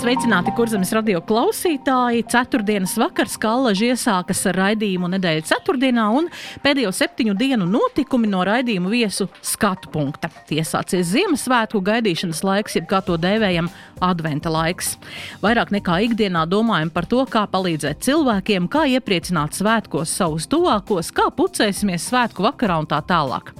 Sveicināti, kurzemes radio klausītāji! Ceturtdienas vakars Kallaži iesākas ar raidījumu nedēļas ceturtdienā un pēdējo septiņu dienu notikumi no raidījumu viesu skatu punkta. Iesācies Ziemassvētku gaidīšanas laiks, jeb kā to dēvējam, adventa laiks. Vairāk nekā ikdienā domājam par to, kā palīdzēt cilvēkiem, kā iepriecināt svētkos savus tuvākos, kā pucēsimies svētku vakarā un tā tālāk.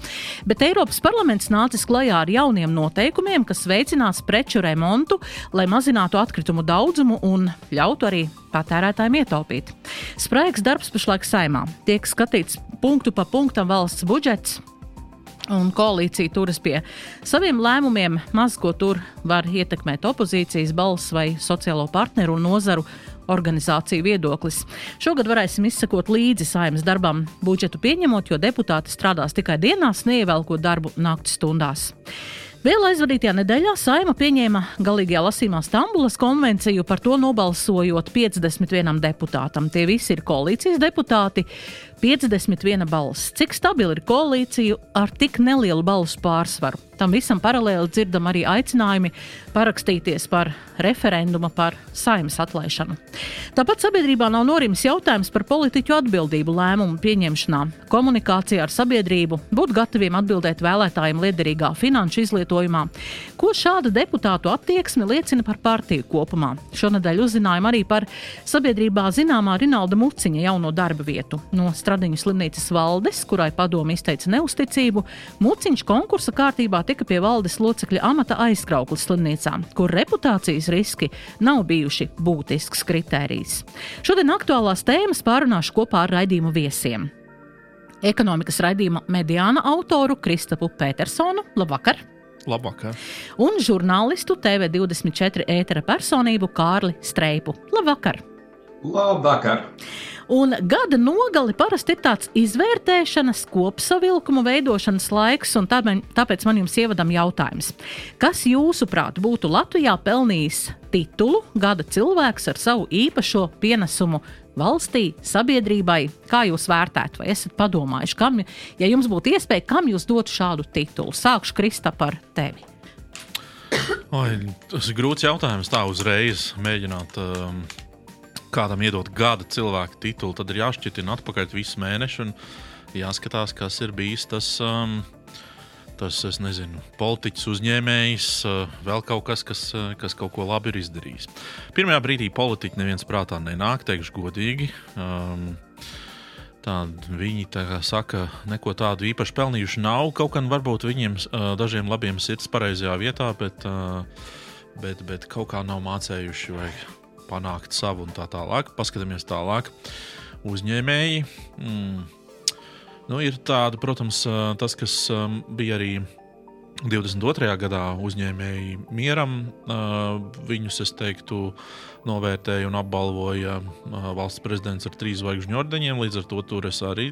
Bet Eiropas parlaments nācis klajā ar jauniem noteikumiem, kas veicinās preču remontu, lai mazinātu atkritumu daudzumu un ļautu arī patērētājiem ietaupīt. Spraigs darbs pašlaik saimā. Tiek skatīts punktu pa punktam valsts budžets. Un koalīcija turas pie saviem lēmumiem. Maz ko tur var ietekmēt opozīcijas balss vai sociālo partneru un nozaru organizāciju viedoklis. Šogad varēsim izsekot līdzi saimnes darbam, budžetu pieņemot, jo deputāti strādās tikai dienās, neievelkot darbu naktas stundās. Vēl aizvadītajā nedēļā Saima pieņēma galīgajā lasīmā Stambulas konvenciju, par to nobalsojot 51 deputātam. Tie visi ir koalīcijas deputāti, 51 balss. Cik stabila ir koalīcija ar tik nelielu balsu pārsvaru? Tam visam paralēli dzirdam arī aicinājumi parakstīties par referendumu par saimnes atlaišanu. Tāpat sabiedrībā nav norimis jautājums par politiķu atbildību lēmumu pieņemšanā, komunikācijā ar sabiedrību, būt gataviem atbildēt vēlētājiem liederīgā finanšu izlietojumā. Ko šāda deputātu attieksme liecina par partiju kopumā? Šonadēļ uzzinājām arī par sabiedrībā zināmā Rinalda Muciņa jauno darba vietu. No Stradiņu slimnīcas valdes, kurai padomu izteica neusticību, Muciņš konkursa kārtībā tika pie valdes locekļa amata aizkrauklis slimnīcā, kur reputācijas riski nav bijuši būtisks kritērijs. Šodien aktuālās tēmas pārunāšu kopā ar raidījumu viesiem. Ekonomikas raidījuma mediāna autoru Kristapu Petersonu. Labvakar! Labvakar. Un žurnālistu TV24 ētera personību Kārli Streipu. Labvakar! Labvakar! Un gada nogali parasti ir tāds izvērtēšanas, kopsavilkuma veidošanas laiks, un tāpēc, man jums ievadam jautājums. Kas jūsuprāt būtu Latvijā pelnījis titulu gada cilvēks ar savu īpašo pienesumu valstī, sabiedrībai? Kā jūs vērtētu, vai esat padomājuši, kam, ja jums būtu iespēja, kam jūs dotu šādu titulu? Sākšu Krista par tevi. Oi, tas ir grūts jautājums. Tā uzreiz mēģināt um, kādam iedot gada cilvēku titulu, tad ir jāšķitina atpakaļ visu mēnešu un jāskatās, kas ir bijis tas. Um, Tas, es nezinu, politiķis, uzņēmējs, uh, vēl kaut kas, kas, uh, kas kaut ko labi ir izdarījis. Pirmajā brīdī politiķi neviens prātā nenāk, teikšu godīgi. Um, Tā, viņi tā saka, neko tādu īpaši pelnījuši nav. Kaut gan varbūt viņiem uh, dažiem labiem sirds pareizajā vietā, bet, bet, bet kaut kā nav mācējuši vai panākt savu un tā tālāk. Paskatāmies tālāk. Uzņēmēji. Mm. Nu, ir tāda, protams, tas, kas bija arī 22. gadā uzņēmēji mieram. Viņus, es teiktu, novērtēja un apbalvoja valsts prezidents ar trīs zvaigžņu ordeņiem. Līdz ar to tur es arī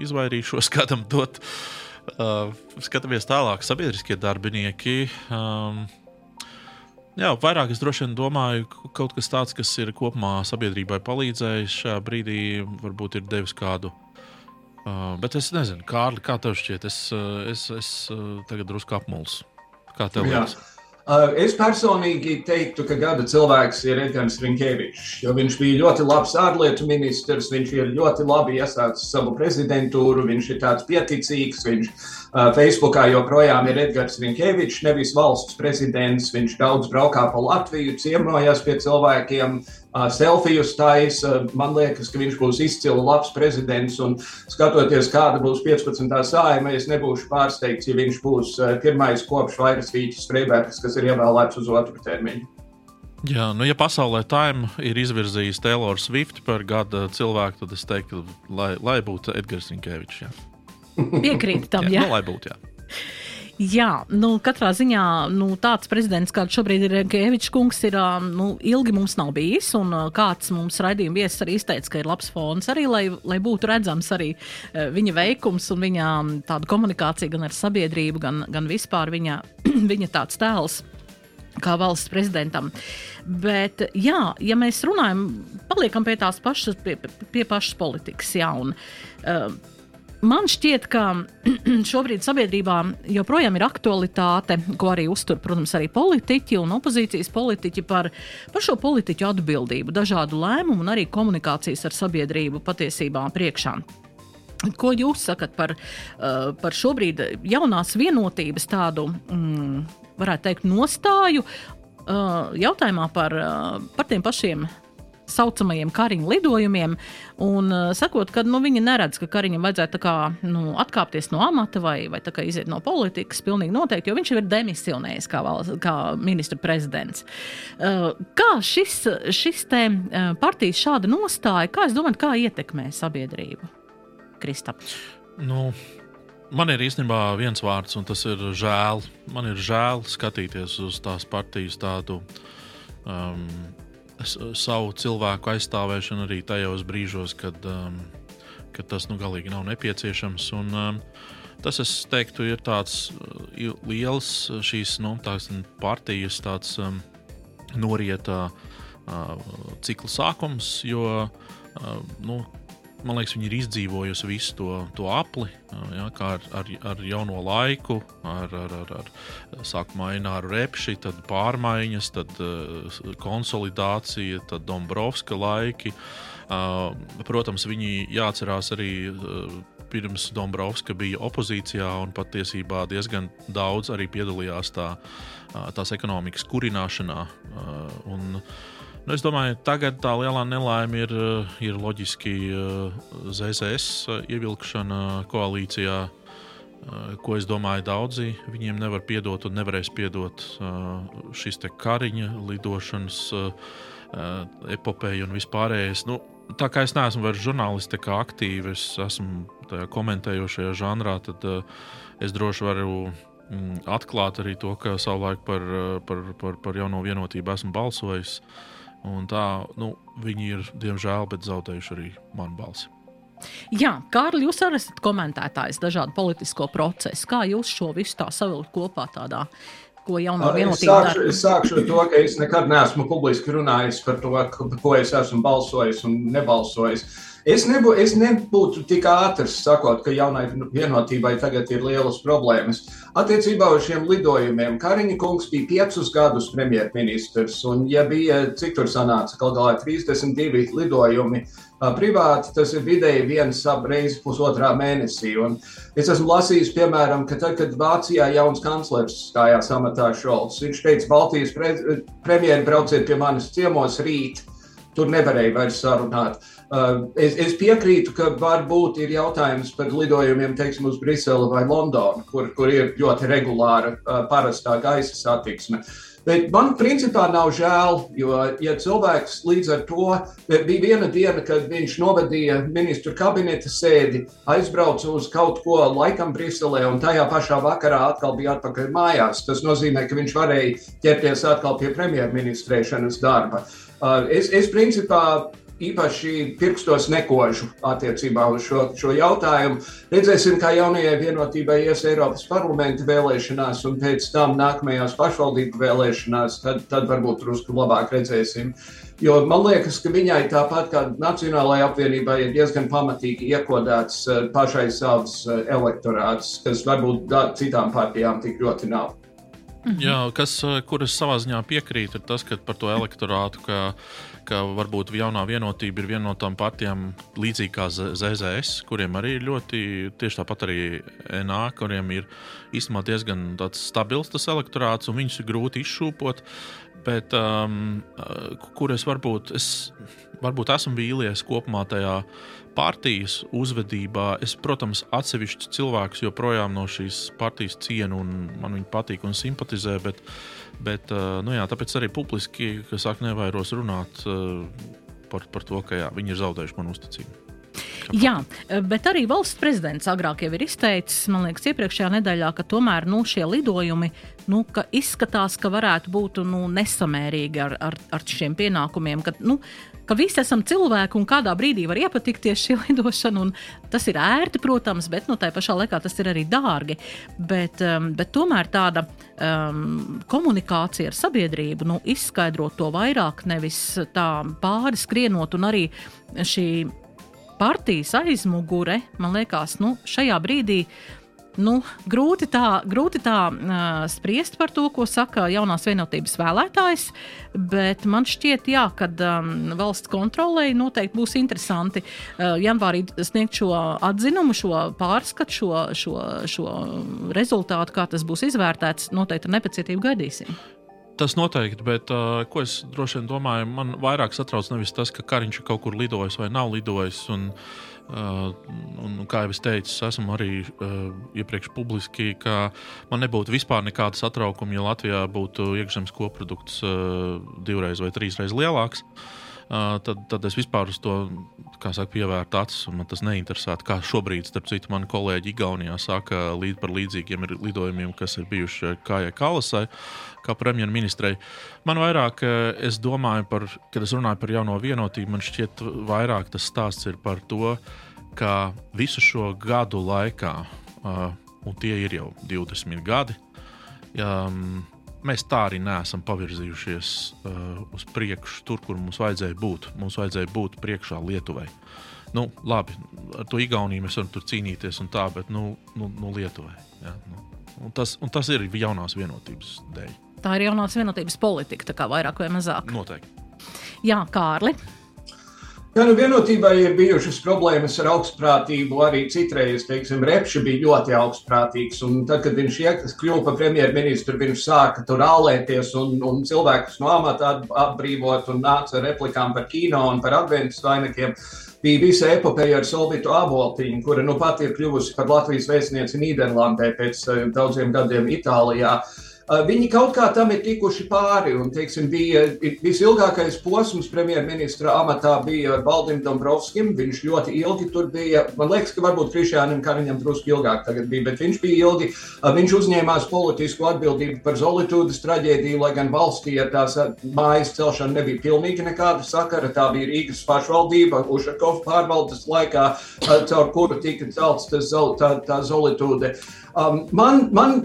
izvairīšos kādam dot. Skatāmies tālāk, sabiedriskie darbinieki. Jā, vairāk es droši vien domāju, ka kaut kas tāds, kas ir kopumā sabiedrībai palīdzējis šajā brīdī, varbūt ir devis kādu. Uh, bet es nezinu, Kārli, kā tev šķiet, es, es, es tagad drusku apmulsu. Kā tev liekas? Es personīgi teiktu, ka gada cilvēks ir Edgars Rinkevičs, jo viņš bija ļoti labs ārlietu ministrs, viņš ir ļoti labi iesācis savu prezidentūru, viņš ir tāds pieticīgs, viņš Facebookā joprojām ir Edgars Rinkevičs, nevis valsts prezidents, viņš daudz braukā pa Latviju, ciemojās pie cilvēkiem, selfijas taisa. Man liekas, ka viņš būs izcili labs prezidents. Un skatoties, kāda būs 15. sājuma, es nebūšu pārsteigts, ja viņš būs pirmais kopš vairs Vīķis Freibergs, kas ir ievēlēts uz otru termiņu. Jā, nu, ja pasaulē Time ir izvirzījis Taylor Swift par gada cilvēku, tad es teiktu, lai, lai būtu Edgars Inkevičs. Piekrīt tam, jā. jā. Nu, lai būtu, jā. Jā, nu, katrā ziņā nu, tāds prezidents, kāds šobrīd ir Gēvičs kungs, ir nu, ilgi mums nav bijis. Un kāds mums raidījuma viesis arī izteica, ka ir labs fons arī, lai, lai būtu redzams arī viņa veikums un viņa tāda komunikācija gan ar sabiedrību, gan, gan vispār viņa, viņa tāds tēls kā valsts prezidentam. Bet, jā, ja mēs runājam, paliekam pie tās pašas, pie, pie pašas politikas. Jā, un, uh, Man šķiet, ka šobrīd sabiedrībā joprojām ir aktualitāte, ko arī uztur, protams, arī politiķi un opozīcijas politiķi par, par šo politiķu atbildību, dažādu lēmumu un arī komunikācijas ar sabiedrību patiesībā priekšā. Ko jūs sakat par, uh, par šobrīd jaunās vienotības tādu, mm, varētu teikt, nostāju uh, jautājumā par, uh, par tiem pašiem saucamajiem kariņu lidojumiem, un uh, sakot, ka nu, viņi neredz, ka kariņam vajadzētu kā, nu, atkāpties no amata vai, vai iziet no politikas. Pilnīgi noteikti, jo viņš jau ir demisionējis kā, valsts, kā ministra prezidents. Uh, kā šis, šis te, uh, partijas šāda nostāja, kā, domāju, kā ietekmē sabiedrību? Kristaps. Nu, Man ir īstenībā viens vārds, un tas ir žēl. Man ir žēl skatīties uz tās partijas tādu um, savu cilvēku aizstāvēšanu arī tajos brīžos, kad, um, kad tas nu, galīgi nav nepieciešams. Un, um, tas, es teiktu, ir tāds uh, liels šīs nu, tās, partijas tāds, um, norieta uh, cikla sākums, jo uh, nu, man liekas, viņi ir izdzīvojusi visu to, to apli, ja, kā ar, ar, ar jauno laiku, ar, ar, ar, ar sākumā Ināru Repši, tad pārmaiņas, tad uh, konsolidācija, tad Dombrovska laiki. Uh, protams, viņi jāatcerās arī. Uh, Pirms Dombrovska bija opozīcijā un patiesībā diezgan daudz arī piedalījās tā, tās ekonomikas kurināšanā. Un, uh, Nu, es domāju, tagad tā lielā nelaime ir, eh, ir loģiski eh, ZZS eh, ievilkšana koalīcijā, ko es domāju, daudzi viņiem nevar piedot un nevarēs piedot šis kariņa lidošanas epopeja un vispārējais. Nu, tā kā es neesmu vairs žurnālists, kā aktīvi, es esmu tajā komentējošajā žanrā, tad es droši varu mm, atklāt arī to, ka savulaik par, par, par, par jauno vienotību esmu balsojis. Uh, Un tā, nu, viņi ir, diemžēl, zaudējuši arī manu balsi. Jā, Kārli, jūs arī esat komentētājs dažādu politisko procesu. Kā jūs šo visu tā savilkt kopā tādā ko jaunā vienotība dara? Es sākšu ar to, ka es nekad neesmu publiski runājis par to, ko es esmu balsojis un nebalsojis. Es, nebū, es nebūtu tik ātrs sakot, ka jaunai vienotībai tagad ir lielas problēmas. Attiecībā uz šiem lidojumiem Kariņa kungs bija piecus gadus premjerministrs, un ja bija, cik tur sanāca, kaut galā 32 lidojumi privāti, tas ir vidēji viens reizi pusotrā mēnesī. Un es esmu lasījis, piemēram, ka tad, kad Vācijā jauns kanclers stājās amatā Šolts, viņš teica, Baltijas pre premjeri brauciet pie manis ciemos rīt. Tur nevarēja vairs sarunāt. Uh, es, es piekrītu, ka varbūt ir jautājums par lidojumiem teiksim, uz Briseli vai Londonu, kur, kur ir ļoti regulāra uh, parastā gaisa satiksme. Bet man principā nav žēl, jo, ja cilvēks līdz ar to bija viena diena, kad viņš novadīja ministru kabineta sēdi, aizbrauca uz kaut ko laikam Briselē un tajā pašā vakarā atkal bija atpakaļ mājās, tas nozīmē, ka viņš varēja ķerties atkal pie premjerministrēšanas darba. Uh, es, es principā īpaši pirkstos nekožu attiecībā uz šo, šo jautājumu. Redzēsim, kā jaunajai vienotībai ies Eiropas parlamenta vēlēšanās un pēc tam nākamajās pašvaldību vēlēšanās, tad, tad varbūt drusku labāk redzēsim. Jo man liekas, ka viņai tāpat kā Nacionālajai apvienībai ir diezgan pamatīgi iekodēts eh, pašai savs eh, elektorāts, kas varbūt citām partijām tik ļoti nav. Mhm. Jā, kas, eh, kur es savā ziņā piekrītu, ir tas, ka par to elektorātu, ka ka varbūt jaunā vienotība ir viena no tām partijām, līdzīgi kā ZZS, kuriem arī ir ļoti, tieši tāpat arī NA, kuriem ir īstenībā diezgan stabils tas elektorāts, un viņus ir grūti izšūpot. Bet um, kur es varbūt, es varbūt esmu vīlies kopumā tajā partijas uzvedībā. Es, protams, atsevišķus cilvēkus joprojām no šīs partijas cienu, un man viņi patīk un simpatizē. Bet, uh, Bet, nu jā, tāpēc arī publiski, kas saka, nevairos runāt par, par to, ka jā, viņi ir zaudējuši manu uzticību. Jā, bet arī valsts prezidents agrāk jau ir izteicis, man liekas, iepriekšējā nedēļā, ka tomēr nu, šie lidojumi nu, ka izskatās, ka varētu būt nu, nesamērīgi ar, ar, ar šiem pienākumiem. Ka, nu, ka visi esam cilvēki un kādā brīdī var iepatikties šī lidošana. Tas ir ērti, protams, bet nu, tā pašā laikā tas ir arī dārgi. Bet, um, bet tomēr tāda um, komunikācija ar sabiedrību, nu, izskaidrot to vairāk, nevis tā pāri skrienot un arī šī partijas aizmugure, man liekas, nu, šajā brīdī Nu, grūti tā, grūti tā uh, spriest par to, ko saka jaunās vienotības vēlētājs, bet man šķiet, jā, ka um, valsts kontrolē noteikti būs interesanti uh, janvārī sniegt šo atzinumu, šo pārskatu, šo, šo, šo rezultātu, kā tas būs izvērtēts. Noteikti ar nepacietību gaidīsim. Tas noteikti, bet uh, ko es droši vien domāju, man vairāk satrauc nevis tas, ka Kariņš ir kaut kur lidojis vai nav lidojis. Un, uh, Uh, un, kā jau es teicu, esmu arī uh, iepriekš publiski, ka man nebūtu vispār nekāda satraukuma, ja Latvijā būtu iekšzemes koprodukts uh, divreiz vai trīsreiz lielāks. Uh, tad, tad es vispār uz to saka, pievērtu acis, man tas neinteresētu. Kā šobrīd, starp citu, mani kolēģi Igaunijā saka līdz par līdzīgiem lidojumiem, kas ir bijuši Kājai Kalasai, kā premjerministrei. Man vairāk, uh, es domāju par, kad es runāju par jauno vienotību, man šķiet, vairāk tas stāsts ir par to, ka visu šo gadu laikā, uh, un tie ir jau 20 gadi, um, mēs tā arī neesam pavirzījušies uh, uz priekšu, tur, kur mums vajadzēja būt. Mums vajadzēja būt priekšā Lietuvai. Nu, labi, ar to Igauniju mēs varam cīnīties, tā, bet nu, nu, nu Lietuvai. Ja, nu. un tas, un tas ir jaunās vienotības dēļ. Tā ir jaunās vienotības politika, tā kā vairāk vai mazāk. Noteikti. Jā, Kārli. Jā, nu vienotībai ir bijušas problēmas ar augstprātību. Arī citreiz, teiksim, Repši bija ļoti augstprātīgs. Un tad, kad viņš kļuva par premjerministru, viņš sāka tur ālēties un, un cilvēkus no amata atbrīvot un nāca ar replikām par kino un par adventus vainakiem. Bija visa epopeja ar Solvitu Aboltiņu, kura nu pat ir kļuvusi par Latvijas vēstnieci Nīderlandē pēc uh, daudziem gadiem Itālijā. Uh, Viņi kaut kā tam ir tikuši pāri. Un, teiksim, bija visilgākais posms premjerministra amatā bija Baldim Dombrovskim. Viņš ļoti ilgi tur bija. Man liekas, ka varbūt Krišjānam Kariņam drusku ilgāk bija, bet viņš bija ilgi. Viņš uzņēmās politisku atbildību par Zolitūdas traģēdiju, lai gan valstī ar tās mājas celšanu nebija pilnīgi nekāda sakara. Tā bija Rīgas pašvaldība, Ušakovs pārvaldes laikā, caur kuru tika celts tas, tā, tā Zolitūda. Um, man, man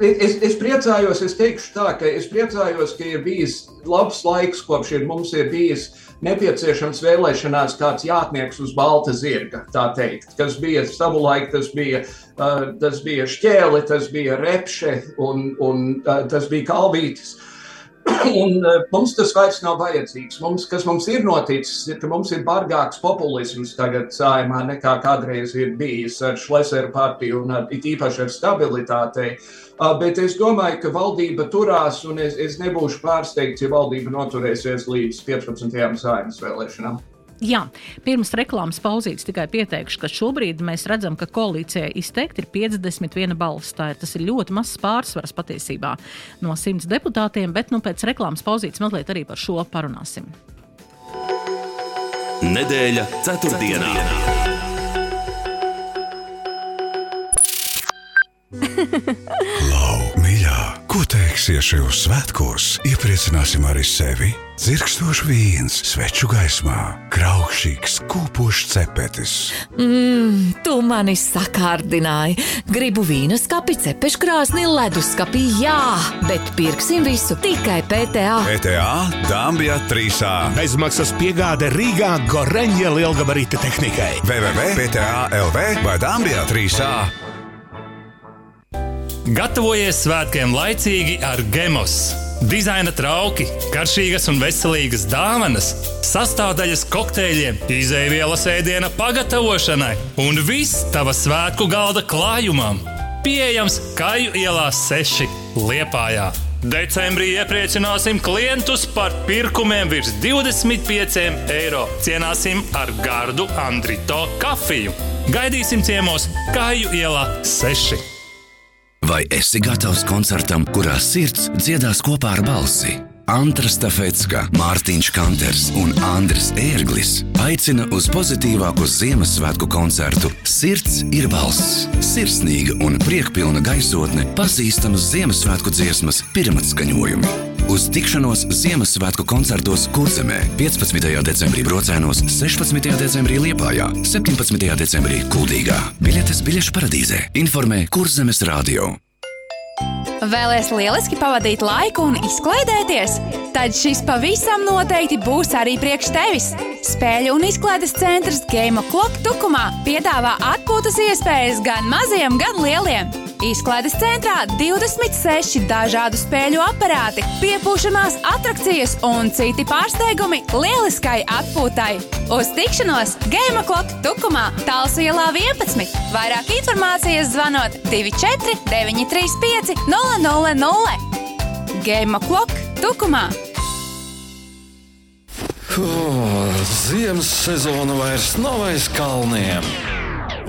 Es, es priecājos, es teikšu tā, ka es priecājos, ka ir bijis labs laiks, kopš ir, mums ir bijis nepieciešams vēlēšanās kāds jātnieks uz balta zirga, tā teikt, kas bija savulaik, tas bija, uh, tas bija šķēle, tas bija repše un, un uh, tas bija kalvītis. Un uh, mums tas vairs nav vajadzīgs. Mums, kas mums ir noticis, ir, ka mums ir bargāks populisms tagad sājumā nekā kādreiz ir bijis ar Šleseru partiju un ar, it īpaši ar stabilitātei. Uh, Bet es domāju, ka valdība turās, un es, es nebūšu pārsteigts, ja valdība noturēsies līdz 15. sājumas vēlēšanām. Jā, pirms reklāmas pauzītes tikai pieteikšu, ka šobrīd mēs redzam, ka koalīcijai izteikti ir 51 balss. Tā ir, tas ir ļoti mazs pārsvars patiesībā no 100 deputātiem, bet nu, pēc reklāmas pauzītes mazliet arī par šo parunāsim. Nedēļa ceturtdienā. ceturtdienā. Mīļā, ko teiksi šajos svētkos? Iepriecināsim arī sevi! Zirkstošs vīns, sveču gaismā, graukšīgs, kūpošs cepetis. Mmm, tu mani sakārdināji. Gribu vīna skapi, cepeškrāsni, leduskapī, jā, bet pirksim visu tikai PTA. PTA Dāmbijā 3A. Bezmaksas piegāde Rīgā Goreņģa lielgabarīta tehnikai. www.pta.lv vai Dāmbijā 3A. Gatavojies svētkiem laicīgi ar Gemos. Dizaina trauki, garšīgas un veselīgas dāvanas, sastāvdaļas kokteļiem, izēvielas ēdiena pagatavošanai un viss tava svētku galda klājumam. Pieejams Kaju ielā 6 Liepājā. Decembrī iepriecināsim klientus par pirkumiem virs 25 eiro. Cienāsim ar gardu Andrito kafiju. Gaidīsim ciemos Kaju ielā 6. Vai esi gatavs koncertam, kurā sirds dziedās kopā ar balsi? Antra Stafetska, Mārtiņš Kanters un Andris Ērglis aicina uz pozitīvāku Ziemassvētku koncertu Sirds ir balss. Sirsnīga un priekpilna gaisotne, pazīstamas Ziemassvētku dziesmas pirmatskaņojumi. Uz tikšanos Ziemassvētku koncertos Kurzemē 15. decembrī Brocēnos, 16. decembrī Liepājā, 17. decembrī Kuldīgā. Biļetes biļešu paradīzē informē Kurzemes radio. Vēlēs lieliski pavadīt laiku un izklaidēties? Tad šis pavisam noteikti būs arī priekš tevis. Spēļu un izklaides centrs Game Clock Tukumā piedāvā atpūtas iespējas gan maziem, gan lieliem. Izklaides centrā 26 dažādu spēļu aparāti, piepūšamās attrakcijas un citi pārsteigumi lieliskai atpūtai. Uz tikšanos Game Clock Tukumā, Talsu ielā 11. Vairāk informācijas zvanot 24 935 000. Game Clock Tukumā! Oh, ziemas sezona vairs nav aiz kalniem.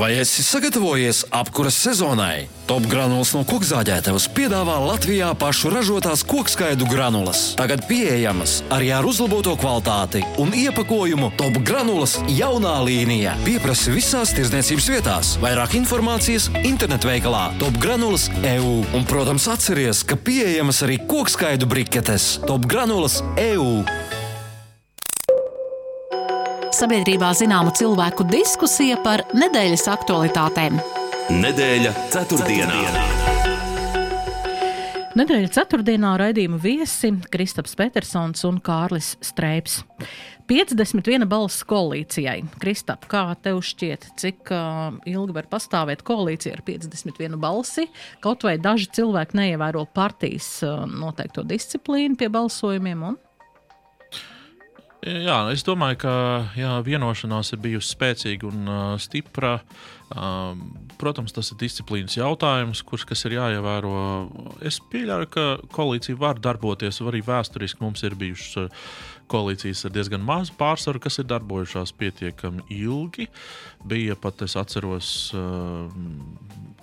Vai esi sagatavojies apkuras sezonai? Top granulas no kokzāģētavas piedāvā Latvijā pašu ražotās kokskaidu granulas. Tagad pieejamas arī ar uzlaboto kvalitāti un iepakojumu Top granulas jaunā līnija. Pieprasi visās tirdzniecības vietās. Vairāk informācijas internetveikalā Top granulas EU. Un, protams, atceries, ka pieejamas arī kokskaidu briketes Top granulas EU. Sabiedrībā zināma cilvēku diskusija par nedēļas aktualitātēm. Nedēļa ceturtdienā. Nedēļas ceturtdienā raidījuma viesi Kristaps Petersons un Kārlis Streips. 51 balss koalīcijai. Kristap, kā tev šķiet, cik uh, ilgi var pastāvēt koalīcija ar 51 balsi? Kaut vai daži cilvēki neievēro partijas uh, noteikto disciplīnu pie balsojumiem? Un? Jā, es domāju, ka jā, vienošanās ir bijusi spēcīga un uh, stipra. Uh, protams, tas ir disciplīnas jautājums, kurš ir jāievēro. Es pieļauju, ka koalīcija var darboties, arī vēsturiski mums ir bijušas koalīcijas ar diezgan mazu pārsvaru, kas ir darbojušās pietiekami ilgi. Bija pat, es atceros, uh,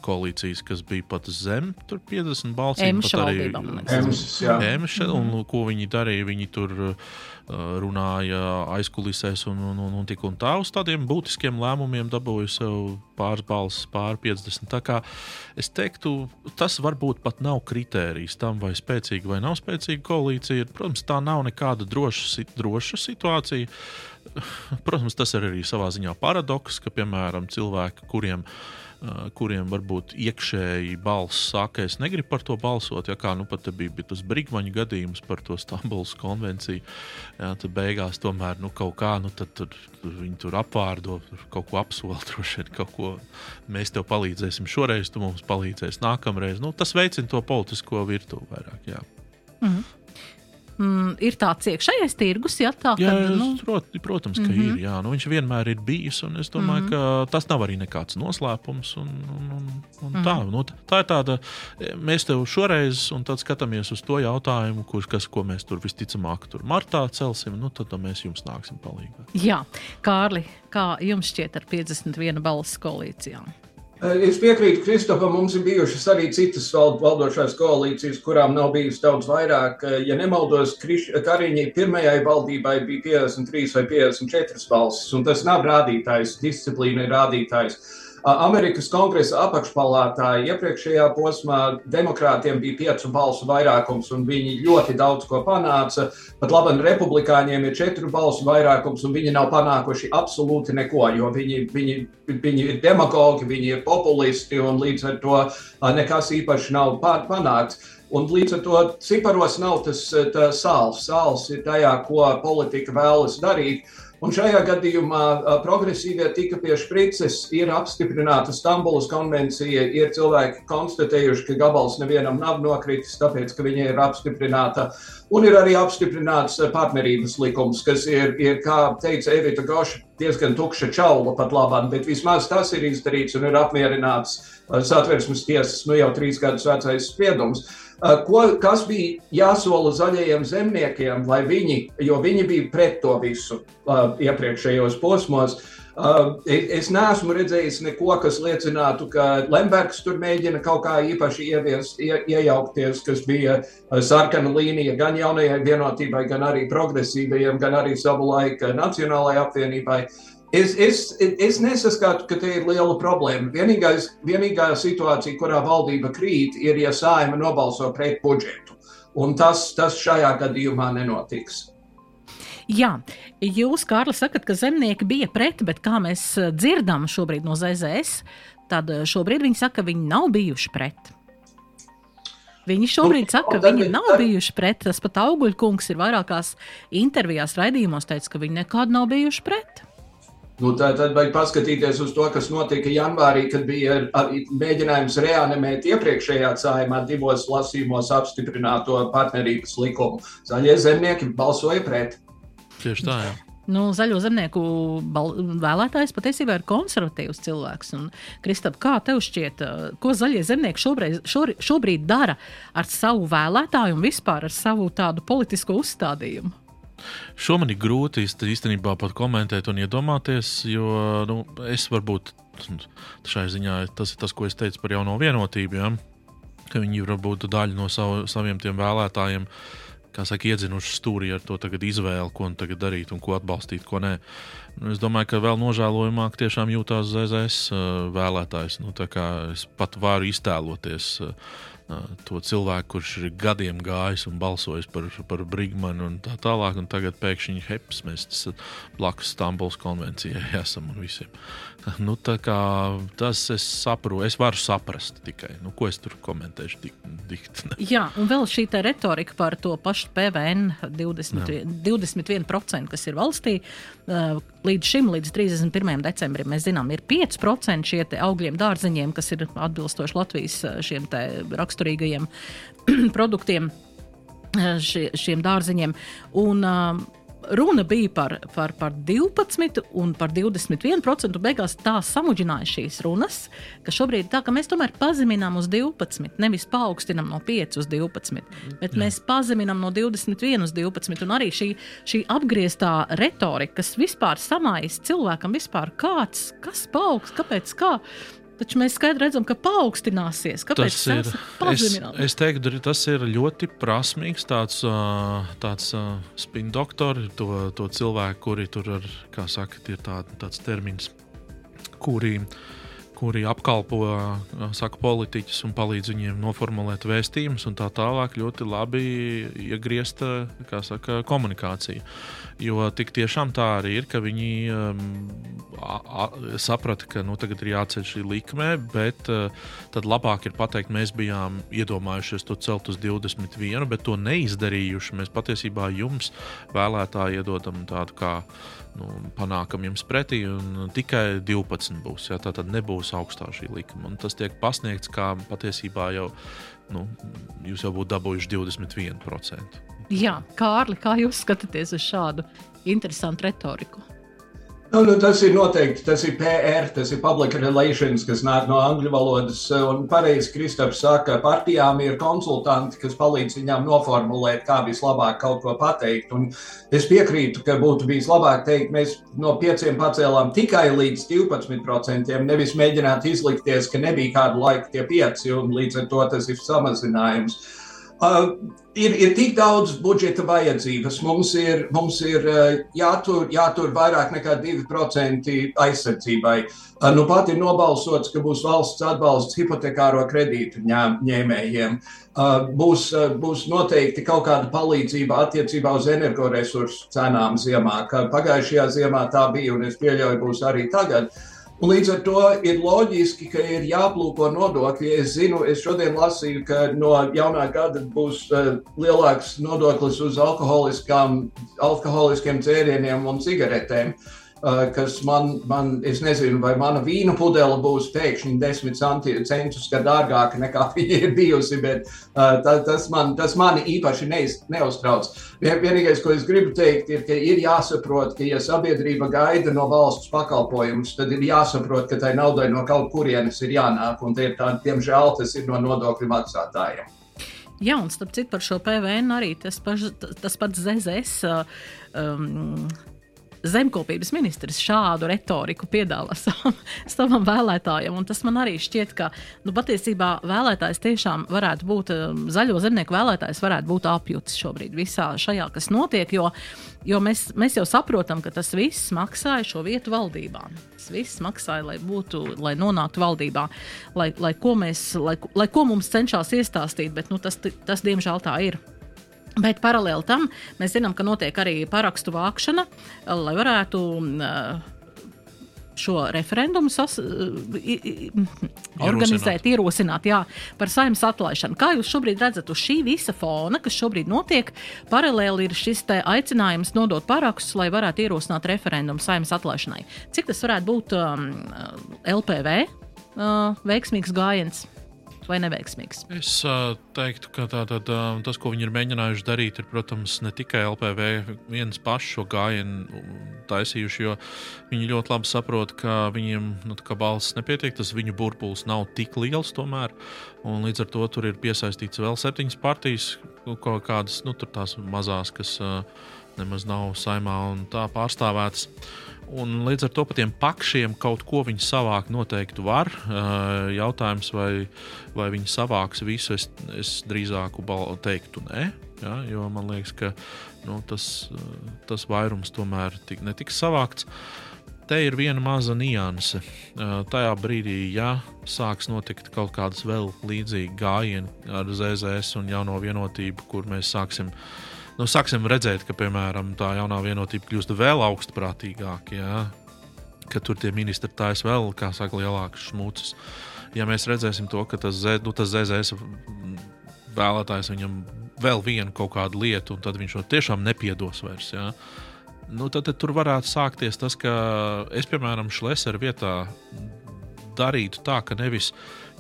koalīcijas, kas bija pat zem 50 balsīm. Emša arī Emša, un ko viņi darīja? Viņi tur uh, runāja aizkulisēs un, un, un, un tik un tā uz tādiem būtiskiem lēmumiem dabūja sev pāris balsis, pāri 50. Tā kā es teiktu, tas varbūt pat nav kritērijs tam, vai spēcīga vai nav spēcīga koalīcija. Protams, tā nav nekāda droša, droša situācija. Protams, tas ir arī savā ziņā paradoks, ka, piemēram, cilvēki, kuriem ir kuriem varbūt iekšēji balss saka, es negribu par to balsot. Ja kā nu pat bija, bija tas brīvmaņu gadījums par to Stambulas konvenciju, jā, tad beigās tomēr nu, kaut kā nu, tad, tad, tad viņi tur apvārdo, tur kaut ko apsola, droši vien kaut ko mēs tev palīdzēsim šoreiz, tu mums palīdzēsi nākamreiz. Nu, tas veicina to politisko virtuvi vairāk. Jā. Mm -hmm mm, ir tāds iekšējais tirgus, ja tā jā, kad, nu... prot, protams, ka mm -hmm. ir. Jā, nu, viņš vienmēr ir bijis, un es domāju, mm -hmm. ka tas nav arī nekāds noslēpums. Un, un, un, un mm -hmm. tā, nu, tā ir tāda, mēs tev šoreiz, un tad skatāmies uz to jautājumu, kurš, kas, ko mēs tur visticamāk tur martā celsim, nu, tad mēs jums nāksim palīdzīgā. Jā, Kārli, kā jums šķiet ar 51 balsu koalīcijām? Es piekrītu Kristofam, mums ir bijušas arī citas valdošās koalīcijas, kurām nav bijis daudz vairāk. Ja nemaldos, Kariņai pirmajai valdībai bija 53 vai 54 balsis, un tas nav rādītājs, disciplīna ir rādītājs. Amerikas kongresa apakšpalātā iepriekšējā posmā demokrātiem bija piecu balsu vairākums, un viņi ļoti daudz ko panāca. Pat labi, republikāņiem ir četru balsu vairākums, un viņi nav panākuši absolūti neko, jo viņi, viņi, viņi ir demagogi, viņi ir populisti, un līdz ar to nekas īpaši nav panākts. Un līdz ar to ciparos nav tas sāls. Sāls ir tajā, ko politika vēlas darīt. Un šajā gadījumā progresīvie tika pie sprites, ir apstiprināta Stambulas konvencija, ir cilvēki konstatējuši, ka gabals nevienam nav nokritis, tāpēc, ka viņa ir apstiprināta. Un ir arī apstiprināts partnerības likums, kas ir, ir kā teica Evita Goša, diezgan tukša čaula pat labāk, bet vismaz tas ir izdarīts un ir apmierināts satversmes tiesas nu jau trīs gadus vecais spriedums. Ko, kas bija jāsola zaļajiem zemniekiem, lai viņi, jo viņi bija pret to visu uh, iepriekšējos posmos, Uh, es neesmu redzējis neko, kas liecinātu, ka Lembergs tur mēģina kaut kā īpaši ievies, ie, iejaukties, kas bija sarkana līnija gan jaunajai vienotībai, gan arī progresīvajiem, gan arī savu laiku Nacionālajai apvienībai. Es, es, es nesaskatu, ka te ir liela problēma. Vienīgais, vienīgā situācija, kurā valdība krīt, ir, ja saima nobalso pret budžetu. Un tas, tas šajā gadījumā nenotiks. Jā, jūs, Kārli, sakat, ka zemnieki bija pret, bet kā mēs eh, dzirdam šobrīd no ZZS, tad eh, šobrīd viņi saka, ka viņi nav bijuši pret. Viņi šobrīd nu, saka, ka viņi nav bijuši pret. Tas pat augļkungs ir vairākās intervijās, raidījumos teicis, ka viņi nekad nav bijuši pret. Nu, tā, tad vajag paskatīties uz to, kas notika janvārī, kad bija mēģinājums reanimēt iepriekšējā cājumā divos lasījumos apstiprināto partnerības likumu. Zaļie zemnieki balsoja pret. Tieši tā, jā. Nu, zaļo zemnieku vēlētājs patiesībā ir konservatīvs cilvēks. Kristap, kā tev šķiet, ko zaļie zemnieki šobrīd, šobrīd, šobrīd dara ar savu vēlētāju un vispār ar savu tādu politisko uzstādījumu? Šo man ir grūti īstenībā pat komentēt un iedomāties, jo nu, es varbūt šai ziņā tas ir tas, ko es teicu par jauno vienotību. Ja? Ka viņi varbūt daļu no savu, saviem vēlētājiem kā saka, iedzinuši stūrī ar to izvēli, ko tagad darīt un ko atbalstīt, ko nē. Nu, es domāju, ka vēl nožēlojamāk tiešām jūtās ZZS uh, vēlētājs. Nu, es pat varu iztēloties. Uh, to cilvēku, kurš ir gadiem gājis un balsojis par, par Brigmanu un tā tālāk, un tagad pēkšņi heps, mēs blakus Stambuls konvencijai esam un visiem. Nu, tas es saprotu, es varu saprast tikai, nu, ko es tur komentēšu. Dik, dikt, Jā, un vēl šī retorika par to pašu PVN 20, Jā. 21%, kas ir valstī. Līdz šim, līdz 31. decembrim, mēs zinām, ir 5% šie augļiem, dārzeņiem, kas ir atbilstoši Latvijas šiem raksturīgajiem produktiem, šie, šiem dārzeņiem. Un, uh, runa bija par, par, par 12 un par 21%. Beigās tā samudžināja šīs runas, ka šobrīd tā, ka mēs tomēr pazeminām uz 12, nevis paaugstinām no 5 uz 12, bet Jā. mēs pazeminām no 21 uz 12. Un arī šī, šī apgrieztā retorika, kas vispār samājas cilvēkam, vispār kāds, kas paaugs, kāpēc kā. Taču mēs skaidri redzam, ka paaugstināsies. Kāpēc tas ir? Es, es teiktu, tas ir ļoti prasmīgs tāds, tāds spin doktori, to, to cilvēku, kuri tur ir, kā saka, ir tā, tāds termins, kuri, kuri apkalpo saka, politiķus un palīdz viņiem noformulēt vēstījumus un tā tālāk. Ļoti labi iegriezta saka, komunikācija. Jo tik tiešām tā arī ir, ka viņi um, a, a, saprata, ka nu, tagad ir jāceļ šī likme, bet uh, tad labāk ir pateikt, mēs bijām iedomājušies to celt uz 21, bet to neizdarījuši. Mēs patiesībā jums, vēlētāji, iedodam tādu kā nu, panākam jums pretī, un tikai 12 būs. Jā, tā tad nebūs augstā šī likuma. Un tas tiek pasniegts kā patiesībā jau nu, jūs jau būtu dabūjuši 21%. Jā, Kārli, kā jūs skatāties uz šādu interesantu retoriku? Nu, nu, tas ir noteikti, tas ir PR, tas ir public relations, kas nāk no angļu valodas. Un pareizi Kristaps saka, ka partijām ir konsultanti, kas palīdz viņām noformulēt, kā vislabāk kaut ko pateikt. Un es piekrītu, ka būtu bijis labāk teikt, mēs no pieciem pacēlām tikai līdz 12%, nevis mēģināt izlikties, ka nebija kādu laiku tie pieci, un līdz ar to tas ir samazinājums. Uh, ir, ir tik daudz budžeta vajadzības. Mums ir, mums ir uh, jātur, jātur vairāk nekā 2% aizsardzībai. Uh, nu pat ir nobalsots, ka būs valsts atbalsts hipotekāro kredītu ņēm, ņēmējiem. Uh, būs, uh, būs noteikti kaut kāda palīdzība attiecībā uz energoresursu cenām ziemā, pagājušajā ziemā tā bija un es pieļauju, būs arī tagad. Uh, Un līdz ar to ir loģiski, ka ir jāplūko nodokļi. Es zinu, es šodien lasīju, ka no jaunā gada būs uh, lielāks nodoklis uz alkoholiskiem dzērieniem un cigaretēm. Uh, kas man, man, es nezinu, vai mana vīna pudele būs pēkšņi desmit centus dārgāka nekā viņa ir bijusi, bet uh, tā, tas, man, tas mani īpaši neiz, neuztrauc. Vienīgais, ko es gribu teikt, ir, ka ir jāsaprot, ka, ja sabiedrība gaida no valsts pakalpojumus, tad ir jāsaprot, ka tai naudai no kaut kurienes ir jānāk, un tie ir tādi, diemžēl, tas ir no nodokļu maksātājiem. Jā, un starp citu par šo PVN arī tas, paš, tas pats ZZS. Um, zemkopības ministrs šādu retoriku piedāvā savam, savam vēlētājam. Un tas man arī šķiet, ka nu, patiesībā vēlētājs tiešām varētu būt, um, zaļo zemnieku vēlētājs varētu būt apjutis šobrīd visā šajā, kas notiek. Jo, jo mēs, mēs jau saprotam, ka tas viss maksāja šo vietu valdībā. Tas viss maksāja, lai, būtu, lai nonāktu valdībā, lai, lai, ko mēs, lai, lai ko mums cenšas iestāstīt, bet nu, tas, tas diemžēl tā ir. Bet paralēli tam mēs zinām, ka notiek arī parakstu vākšana, lai varētu šo referendumu sas, organizēt, ierosināt jā, par saimnes atlaišanu. Kā jūs šobrīd redzat uz šī visa fona, kas šobrīd notiek, paralēli ir šis aicinājums nodot parakstus, lai varētu ierosināt referendumu saimnes atlaišanai. Cik tas varētu būt um, LPV uh, veiksmīgs gājiens? Vai neveiksmīgs? Es uh, teiktu, ka tā, tā, tā, tas, ko viņi ir mēģinājuši darīt, ir, protams, ne tikai LPV viens pašs šo gājienu taisījuši, jo viņi ļoti labi saprot, ka viņiem nu, balss nepietiek, tas viņu burbulis nav tik liels tomēr. Līdz ar to tur ir piesaistīts vēl septiņas partijas, kaut kādas nu, mazās, kas uh, nemaz nav saimā un tā pārstāvētas. Un līdz ar to par tiem pakšiem kaut ko viņi savākt noteikti var. Jautājums, vai, vai viņi savāks visu, es, es drīzāk teiktu, nē. Ja, jo man liekas, ka nu, tas, tas vairums tomēr tik, netiks savākts. Te ir viena maza nianse. Tajā brīdī, ja sāks notikt kaut kādas vēl līdzīgas gājieni ar ZZS un jauno vienotību, kur mēs sāksim uh, nu, sāksim redzēt, ka piemēram tā jaunā vienotība kļūst vēl augstprātīgāka. Ja? Ka tur tie ministri taisa vēl, kā saka, lielākas šmucas. Ja mēs redzēsim to, ka tas, Z, nu, tas ZZS vēlētājs viņam vēl vienu kaut kādu lietu, un tad viņš to tiešām nepiedos vairs. Ja? Nu, tad, tad tur varētu sākties tas, ka es, piemēram, Šlēsera vietā darītu tā, ka nevis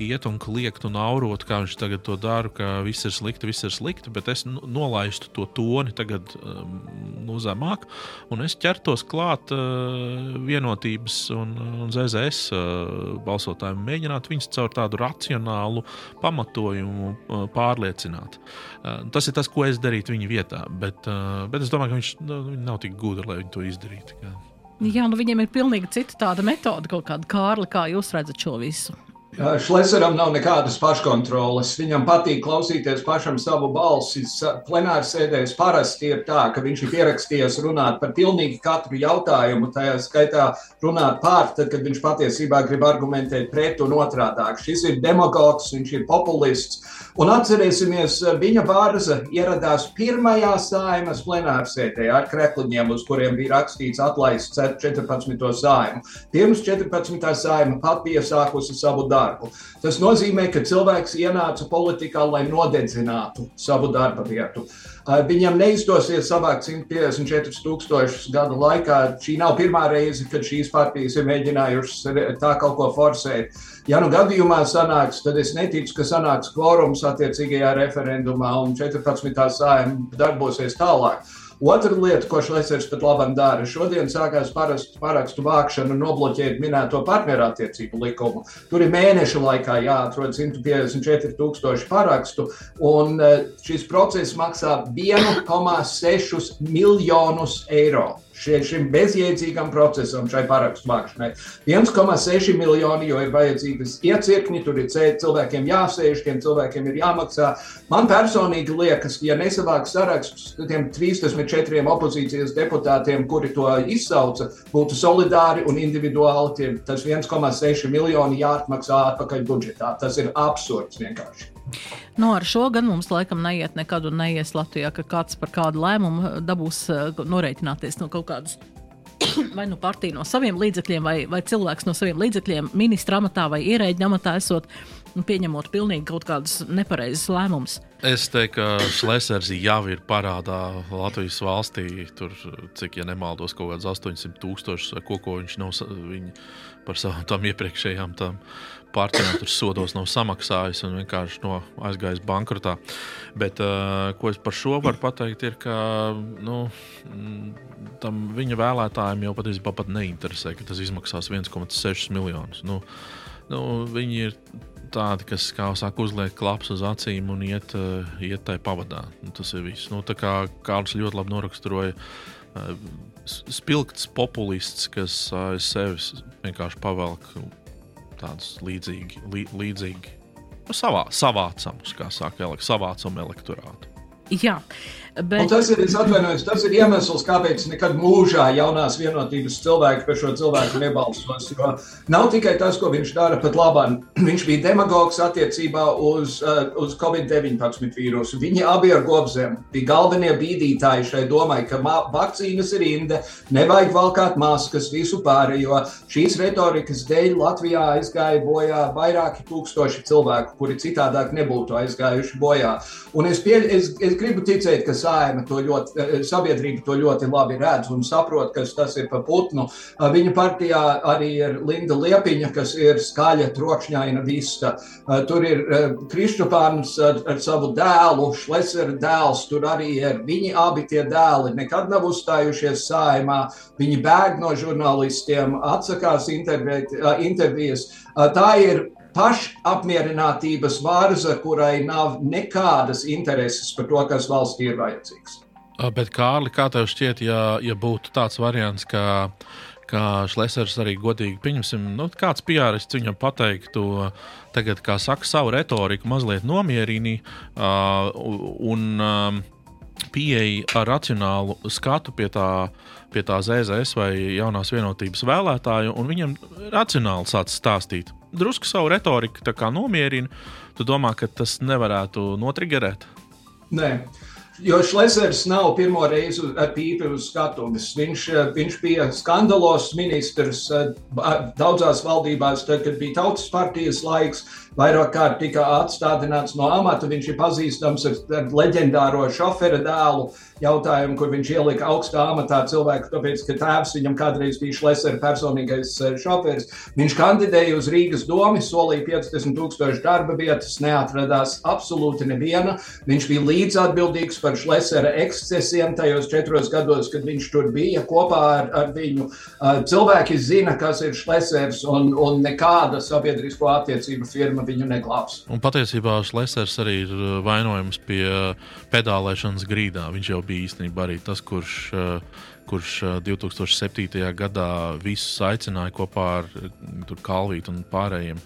iet un kliegt un aurot, kā viņš tagad to dara, ka viss ir slikti, viss ir slikti, bet es nolaistu to toni tagad um, nu, zemāk, un es ķertos klāt uh, vienotības un, un ZZS uh, balsotājiem, mēģināt viņus caur tādu racionālu pamatojumu uh, pārliecināt. Uh, tas ir tas, ko es darītu viņa vietā, bet, uh, bet es domāju, ka viņš nu, nav tik gudrs, lai viņi to izdarītu. Jā. Jā, nu viņiem ir pilnīgi cita tāda metode, kaut kāda kārla, kā jūs redzat šo visu. Šleseram nav nekādas paškontroles. Viņam patīk klausīties pašam savu balsi. Plenāra sēdēs parasti ir tā, ka viņš ir pierakstījies runāt par pilnīgi katru jautājumu, tajā skaitā runāt pār, tad, kad viņš patiesībā grib argumentēt pret un otrādāk. Šis ir demagogs, viņš ir populists. Un atcerēsimies, viņa bārza ieradās pirmajā saimas plenārsēdē ar krekliņiem, uz kuriem bija rakstīts atlaists 14. saimu. Pirms 14. saima pat bija sākusi savu darbu darbu. Tas nozīmē, ka cilvēks ienāca politikā, lai nodedzinātu savu darba vietu. Viņam neizdosies savākt 154 tūkstošus gadu laikā. Šī nav pirmā reize, kad šīs partijas ir mēģinājušas tā kaut ko forsēt. Ja nu gadījumā sanāks, tad es neticu, ka sanāks kvorums attiecīgajā referendumā un 14. sājuma darbosies tālāk. Otra lieta, ko Šlesers pat labam dara, šodien sākās parastu, parakstu vākšana un nobloķēt minēto partnerattiecību likumu. Tur ir mēneša laikā jāatrod 154,000 parakstu, un eh, šis process maksā 1,6 miljonus eiro šie, šim bezjēdzīgam procesam, šai parakstu vākšanai. 1,6 miljoni, jo ir vajadzīgas iecirkņi, tur ir cilvēkiem jāsēž, tiem cilvēkiem ir jāmaksā. Man personīgi liekas, ja nesavāks sarakstus tiem 34 opozīcijas deputātiem, kuri to izsauca, būtu solidāri un individuāli, tas 1,6 miljoni jāatmaksā atpakaļ budžetā. Tas ir absurds vienkārši. Nu, ar šo gan mums laikam neiet nekad un neies Latvijā, ka kāds par kādu lēmumu dabūs uh, norēķināties no kaut kādas vai nu partija no saviem līdzekļiem, vai, vai cilvēks no saviem līdzekļiem, ministra amatā vai ierēģiņa amatā esot, nu, pieņemot pilnīgi kaut kādus nepareizus lēmumus. Es teiktu, ka Šlesers jau ir parādā Latvijas valstī. Tur, cik, ja nemaldos, kaut kāds 800 tūkstoši, ko, ko viņš nav viņi par savām iepriekšējām partijām tur sodos nav samaksājis un vienkārši no aizgājis bankrotā. Bet, uh, ko es par šo varu pateikt, ir, ka nu, tam viņa vēlētājiem jau patiesībā pat neinteresē, ka tas izmaksās 1,6 miljonus. Nu, nu, viņi ir tādi, kas, kā saka, uzliek klaps uz acīm un iet, uh, iet tai pavadā. Nu, tas ir viss. Nu, kā Kārlis ļoti labi noraksturoja. Uh, spilgts populists, kas aiz sevis vienkārši pavelk tādus līdzīgi, lī, līdzīgi nu, savā, savācamus, kā saka, elek, savācamu elektorātu. Jā, Un bet tas ir, atvainojos, tas ir iemesls, kāpēc nekad mūžā jaunās vienotības cilvēki par šo cilvēku nebalsos. Jo nav tikai tas, ko viņš dara pat labāk. Viņš bija demagogs attiecībā uz, uh, uz Covid-19 vīrusu. Viņi abi ar gobzem bija galvenie bīdītāji šai domai, ka vakcīnas ir inde, nevajag valkāt maskas, visu pārējo. Šīs retorikas dēļ Latvijā aizgāja bojā vairāki tūkstoši cilvēku, kuri citādāk nebūtu aizgājuši bojā. Un es, pie, es, es gribu ticēt, ka saima to ļoti, eh, sabiedrība to ļoti labi redz un saprot, kas tas ir par putnu. Eh, Viņa partijā arī ir Linda Liepiņa, kas ir skaļa, trokšņaina vista. Eh, Tur ir eh, Kristopāns ar, ar savu dēlu, Šlesera dēls, tur arī ir. Viņi abi tie dēli nekad nav uzstājušies saimā. Viņi bēg no žurnālistiem, atsakās eh, intervijas. Eh, Tā ir pašapmierinātības vārza, kurai nav nekādas intereses par to, kas valstī ir vajadzīgs. Bet, Kārli, kā tev šķiet, ja, ja būtu tāds variants, ka, ka Šlesers arī godīgi pieņemsim, nu, kāds piārists viņam pateiktu, tagad, kā saka, savu retoriku mazliet nomierini uh, un um, pieeja ar racionālu skatu pie tā, pie tā ZZS vai jaunās vienotības vēlētāju, un viņam racionāli sāc stāstīt. Drusku savu retoriku nomierina, tu domā, ka tas nevarētu notrigerēt? Nē. Jo Šlesers nav pirmo reizi pīpi uz skatuves. Viņš, eh, viņš bija skandalos ministrs eh, daudzās valdībās, tad, kad bija tautas partijas laiks. Vairāk kārt tika atstādināts no amata. Viņš ir pazīstams ar, ar leģendāro šofera dēlu jautājumu, kur viņš ielika augstā amatā cilvēku, tāpēc, ka tēvs viņam kādreiz bija Šlesera personīgais eh, šoferis. Viņš kandidēja uz Rīgas domu, solīja 50 tūkstošu darba vietas, neatradās absolūti neviena. Viņš bija līdzatbildīgs par Šlesera ekscesiem tajos četros gados, kad viņš tur bija kopā ar, ar viņu. Uh, Cilvēki zina, kas ir Šlesers, un, un nekāda sabiedrisko attiecību firma viņu neglābs. Un patiesībā Šlesers arī ir uh, vainojams pie uh, pedālēšanas grīdā. Viņš jau bija īstenībā arī tas, kurš, uh, kurš uh, 2007. gadā visus aicināja kopā ar tur Kalvītu un pārējiem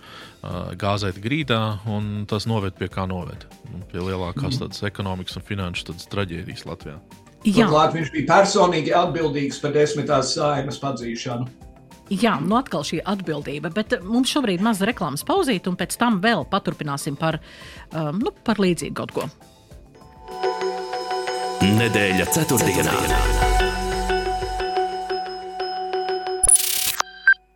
gāzēt grīdā, un tas noved pie kā noved. Un Pie lielākās Mhm. tādas ekonomikas un finanšu traģēdijas Latvijā. Turklāt viņš bija personīgi atbildīgs par desmitās saimas padzīšanu. Jā, nu atkal šī atbildība, bet eh, mums šobrīd ir maza reklāmas pauzīte, un pēc tam vēl paturpināsim par, um, nu, par līdzīgu kaut ko. Nedēļa ceturtdienā.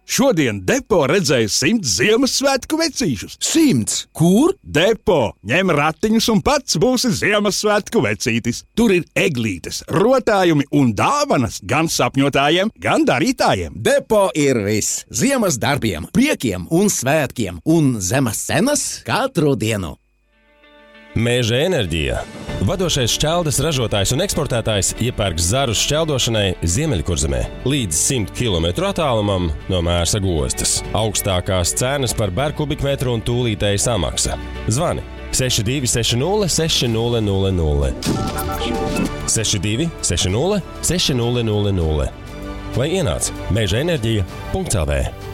Šodien depo redzēja simts Ziemassvētku vecīšus. Simts! Kur? Depo! Ņem ratiņus un pats būsi Ziemassvētku vecītis. Tur ir eglītes, rotājumi un dāvanas gan sapņotājiem, gan darītājiem. Depo ir viss. Ziemas darbiem, priekiem un svētkiem, un zemes cenas katru dienu. Mēža enerģija. Vadošais šķeldes ražotājs un eksportētājs iepērk zarus šķeldošanai Ziemeļkurzemē līdz 100 km attālumam no Mērsa gostas. Augstākās cenas par berkubikmetru un tūlītēji samaksa. Zvani 6260 6000 62 60 6000 vai ienāc meža enerģija.cl.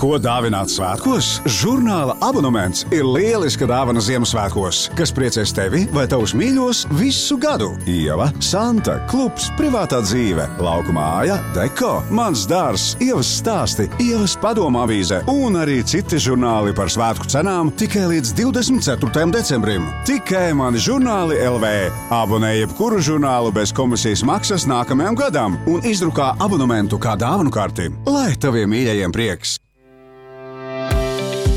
Ko dāvināt svētkos? Žurnāla abonements ir lieliska dāvana Ziemassvētkos, kas priecēs tevi vai tavus mīļos visu gadu. Ieva, Santa, klubs, privātā dzīve, lauka māja, deko, mans dārs, ievas stāsti, ievas padomā avīze un arī citi žurnāli par svētku cenām tikai līdz 24. decembrim. Tikai mani žurnāli LV. Abonē jebkuru žurnālu bez komisijas maksas nākamajam gadam un izdrukā abonementu kā dāvanu karti, lai taviem mīļajiem prieks!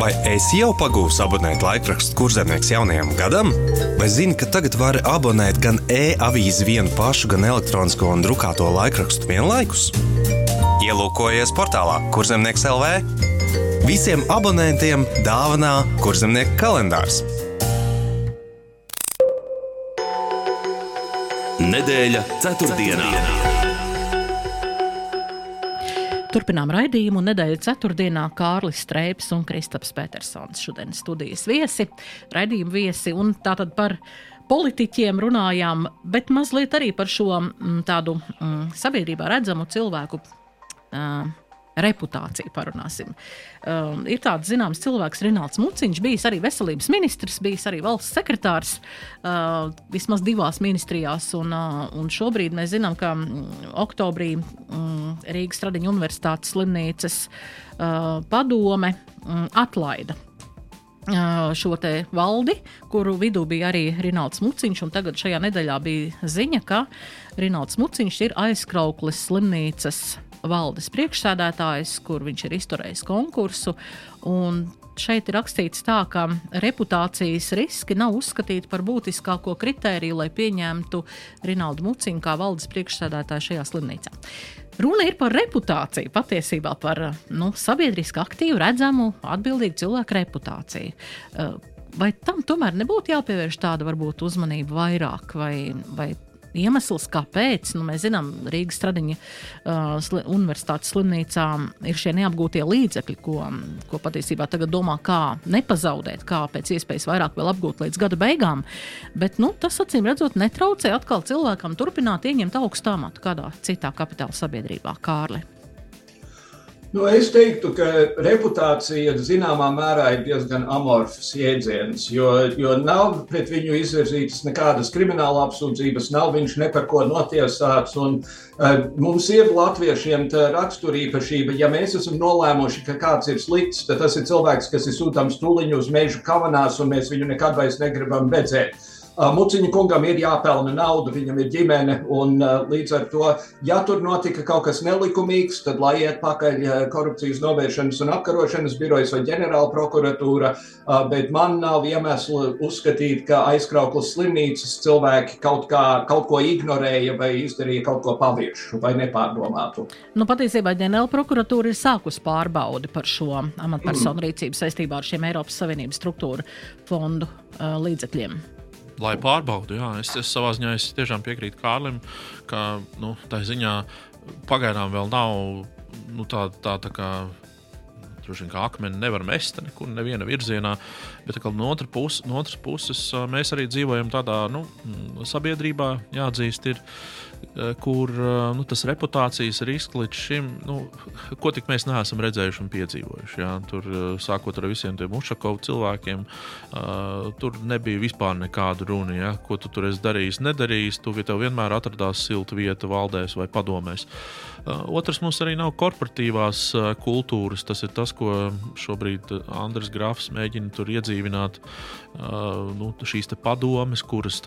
Vai esi jau pagūs abonēt laikrakstu kurzemnieks jaunajam gadam? Vai zini, ka tagad vari abonēt gan e-avīzi vienu pašu, gan elektronisko un drukāto laikrakstu vienlaikus? Ielūkojies portālā Kurzemnieks LV. Visiem abonentiem dāvanā Kurzemnieka kalendārs. Nedēļa ceturtdienā. Turpinām raidījumu nedēļas ceturtdienā Kārlis Streips un Kristaps Petersons. Šodien studijas viesi, raidījuma viesi tātad par politiķiem runājām, bet mazliet arī par šo m, tādu m, sabiedrībā redzamu cilvēku. Uh, reputāciju parunāsim. Um, ir tāds zināms cilvēks, Rinalds Muciņš, bijis arī veselības ministrs, bijis arī valsts sekretārs uh, vismaz divās ministrijās. Un, uh, un šobrīd mēs zinām, ka mm, oktobrī mm, Rīgas Stradiņa Universitātes slimnīcas uh, padome mm, atlaida uh, šo te valdi, kuru vidū bija arī Rinalds Muciņš. Tagad šajā nedēļā bija ziņa, ka Rinalds Muciņš ir aizkrauklis slimnīcas valdes priekšsēdētājs, kur viņš ir izturējis konkursu. Šeit ir rakstīts tā, ka reputācijas riski nav uzskatīti par būtiskāko kritēriju, lai pieņemtu Rinaldu Muciņu kā valdes priekšsēdētāju šajā slimnīcā. Runa ir par reputāciju, patiesībā par nu, sabiedriski aktīvu, redzamu, atbildīgu cilvēku reputāciju. Vai tam tomēr nebūtu jāpievērš tāda varbūt uzmanība vairāk, vai, vai iemesls, kāpēc. Nu, mēs zinām, Rīgas Stradiņa uh, sli, universitātes slimnīcā ir šie neapgūtie līdzekļi, ko, ko patiesībā tagad domā, kā nepazaudēt, kā pēc iespējas vairāk vēl apgūt līdz gada beigām. Bet nu, tas, acīm redzot, netraucē atkal cilvēkam turpināt ieņemt augstu amatu kādā citā kapitāla sabiedrībā, Kārli. Nu, es teiktu, ka reputācija zināmā mērā ir diezgan amorfs jēdziens, jo, jo nav pret viņu izvirzītas nekādas krimināla apsūdzības, nav viņš ne par ko notiesāts. Un, uh, mums ir latviešiem raksturīpašība, ja mēs esam nolēmuši, ka kāds ir slikts, tad tas ir cilvēks, kas ir sūtāms tuliņu uz mežu kavanās, un mēs viņu nekad vairs negribam redzēt. Muciņa kungam ir jāpelna nauda, viņam ir ģimene. Un, līdz ar to, ja tur notika kaut kas nelikumīgs, tad lai iet pakaļ korupcijas novēršanas un apkarošanas birojas vai ģenerāla prokuratūra. Bet man nav iemesla uzskatīt, ka aizkrauklas slimnīcas cilvēki kaut, kā, kaut ko ignorēja vai izdarīja kaut ko paviršu vai nepārdomātu. Nu, patiesībā ģenerāla prokuratūra ir sākusi pārbaudi par šo amatpersonu mm. rīcību saistībā ar šiem Eiropas Savienības struktūra fondu uh, līdzekļiem lai pārbaudītu. Es, es savā ziņā es tiešām piekrītu Kārlim, ka nu, tā ziņā pagaidām vēl nav nu, tāda tā, tā kā. Droši vien kā akmeni nevar mest nekur, nevienā virzienā, bet no, otras puses, no otras puses mēs arī dzīvojam tādā nu, sabiedrībā, jāatzīst, ir, uh, kur eh, nu, tas reputācijas risks līdz šim, nu, ko tik mēs neesam redzējuši un piedzīvojuši. Jā. Tur eh, sākot ar visiem tiem Ušakovu cilvēkiem, uh, tur nebija vispār nekādu runu, jā. ko tu tur esi darījis, nedarījis. Tu tev vienmēr atradās silta vieta valdēs vai padomēs. Uh, otrs mums arī nav korporatīvās uh, kultūras. Tas ir tas, ko šobrīd Andris Grafs mēģina tur iedzīvināt. Uh, nu, šīs padomes, kuras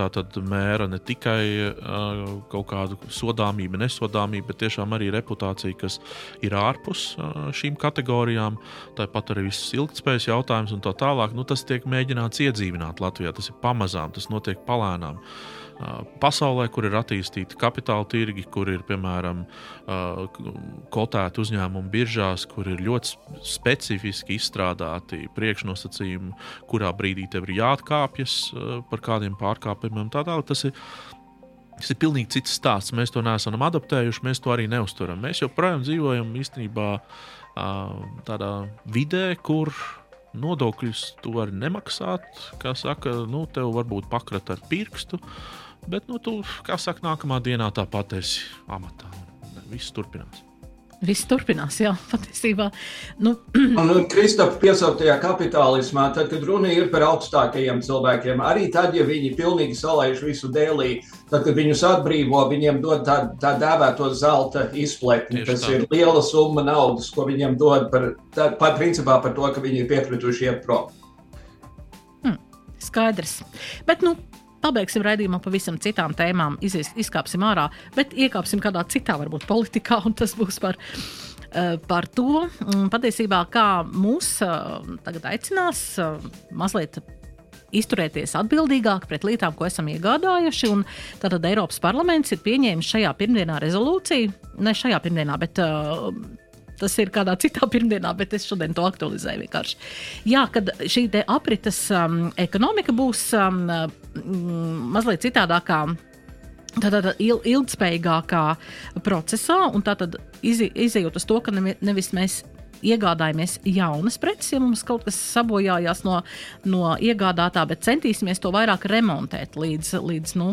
mēra ne tikai uh, kaut kādu tādu sodāmību, nesodāmību, bet tiešām arī reputāciju, kas ir ārpus šīm kategorijām. Tāpat arī viss ilgspējas jautājums un tā tālāk. Nu, tas tiek mēģināts iedzīvināt Latvijā. Tas ir pamazām, tas notiek palēnām. Pasaulē, kur ir attīstīti kapitāla tirgi, kur ir piemēram kotēti uzņēmumi biržās, kur ir ļoti specifiski izstrādāti priekšnosacījumi, kurā brīdī tev ir jāatkāpjas par kādiem pārkāpumiem. Tā tālāk tas ir Tas ir pilnīgi cits stāsts. Mēs to neesam adaptējuši, mēs to arī neuzturam. Mēs joprojām dzīvojam īstenībā tādā vidē, kur nodokļus tu vari nemaksāt. Kā saka, nu, tev varbūt pakrat ar pirkstu, bet nu, tu, kā saka, nākamā dienā tāpat esi amatā. Viss turpinās. Viss turpinās, jā, patiesībā. Nu. un Kristofers piesauktajā kapitālismā, tad, kad runa ir par augstākajiem cilvēkiem, arī tad, ja viņi pilnīgi salaiž visu dēlī, tad, kad viņus atbrīvo, viņiem dod tā, tā dēvēto zelta izpletni. Tieši tas tā. ir liela summa naudas, ko viņiem dod par, tā, par, principā par to, ka viņi ir piekrituši iet prom. Hmm, skaidrs. Bet, nu, Pabeigsim raidījumu pavisam citām tēmām, Izies, izkāpsim ārā, bet iekāpsim kādā citā, varbūt politikā, un tas būs par uh, par to, um, patiesībā, kā mūs uh, tagad aicinās uh, mazliet izturēties atbildīgāk pret lietām, ko esam iegādājuši. Tātad Eiropas parlaments ir pieņēmis šajā pirmdienā rezolūciju, ne šajā pirmdienā, bet uh, tas ir kādā citā pirmdienā, bet es šodien to aktualizēju vienkārši. Jā, kad šī aprites um, ekonomika būs um, mm, mazliet citādākā. Tātad ilgspējīgākā procesā, un tātad izējot uz to, ka nevis mēs iegādājamies jaunas preces, ja mums kaut kas sabojājās no, no iegādātā, bet centīsimies to vairāk remontēt līdz, līdz nu,